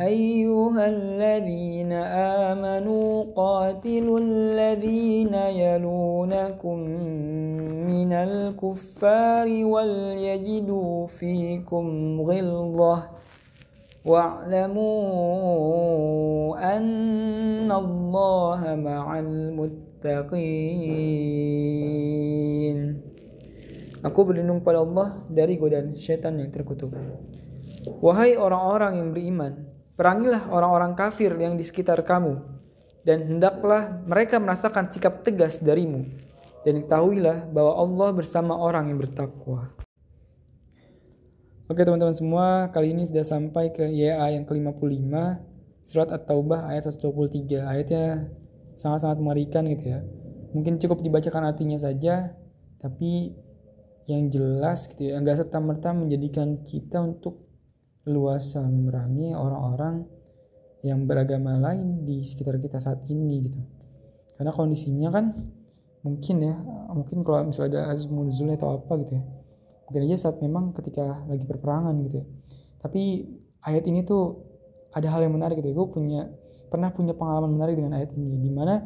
أيها الذين آمنوا قاتلوا الذين يلونكم من الكفار وليجدوا فيكم غلظة واعلموا أن الله مع المتقين Aku berlindung pada Allah dari godaan setan yang terkutuk. Wahai orang-orang yang beriman, perangilah orang-orang kafir yang di sekitar kamu, dan hendaklah mereka merasakan sikap tegas darimu, dan ketahuilah bahwa Allah bersama orang yang bertakwa. Oke teman-teman semua, kali ini sudah sampai ke YA yang ke-55, surat At-Taubah ayat 123. Ayatnya sangat-sangat mengerikan gitu ya. Mungkin cukup dibacakan artinya saja, tapi yang jelas gitu ya, nggak serta-merta menjadikan kita untuk luasa memerangi orang-orang yang beragama lain di sekitar kita saat ini gitu. Karena kondisinya kan mungkin ya, mungkin kalau misalnya ada azmul atau apa gitu ya. Mungkin aja saat memang ketika lagi perperangan gitu ya. Tapi ayat ini tuh ada hal yang menarik gitu ya. Gue punya pernah punya pengalaman menarik dengan ayat ini di mana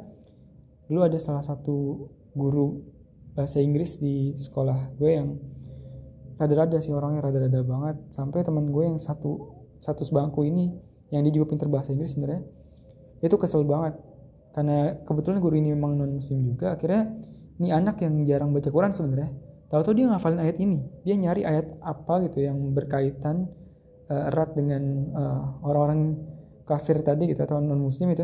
dulu ada salah satu guru bahasa Inggris di sekolah gue yang rada-rada sih orangnya rada-rada banget. Sampai teman gue yang satu satu sebangku ini yang dia juga pinter bahasa Inggris sebenarnya itu kesel banget. Karena kebetulan guru ini memang non muslim juga akhirnya ini anak yang jarang baca Quran sebenarnya tahu-tahu dia ngafalin ayat ini. Dia nyari ayat apa gitu yang berkaitan uh, erat dengan uh, orang-orang kafir tadi gitu atau non muslim itu.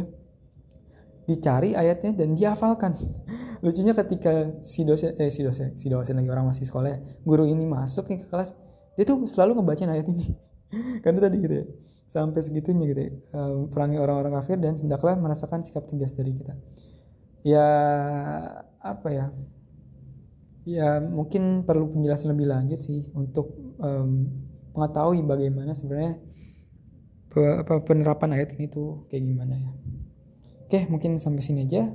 Dicari ayatnya dan dihafalkan lucunya ketika si dosen eh si dosen si dosen lagi orang masih sekolah guru ini masuk nih ke kelas dia tuh selalu ngebaca ayat ini. Karena tadi gitu ya. Sampai segitunya gitu ya, um, perangi orang-orang kafir dan hendaklah merasakan sikap tegas dari kita. Ya apa ya? Ya mungkin perlu penjelasan lebih lanjut sih untuk um, mengetahui bagaimana sebenarnya apa penerapan ayat ini tuh kayak gimana ya. Oke, mungkin sampai sini aja.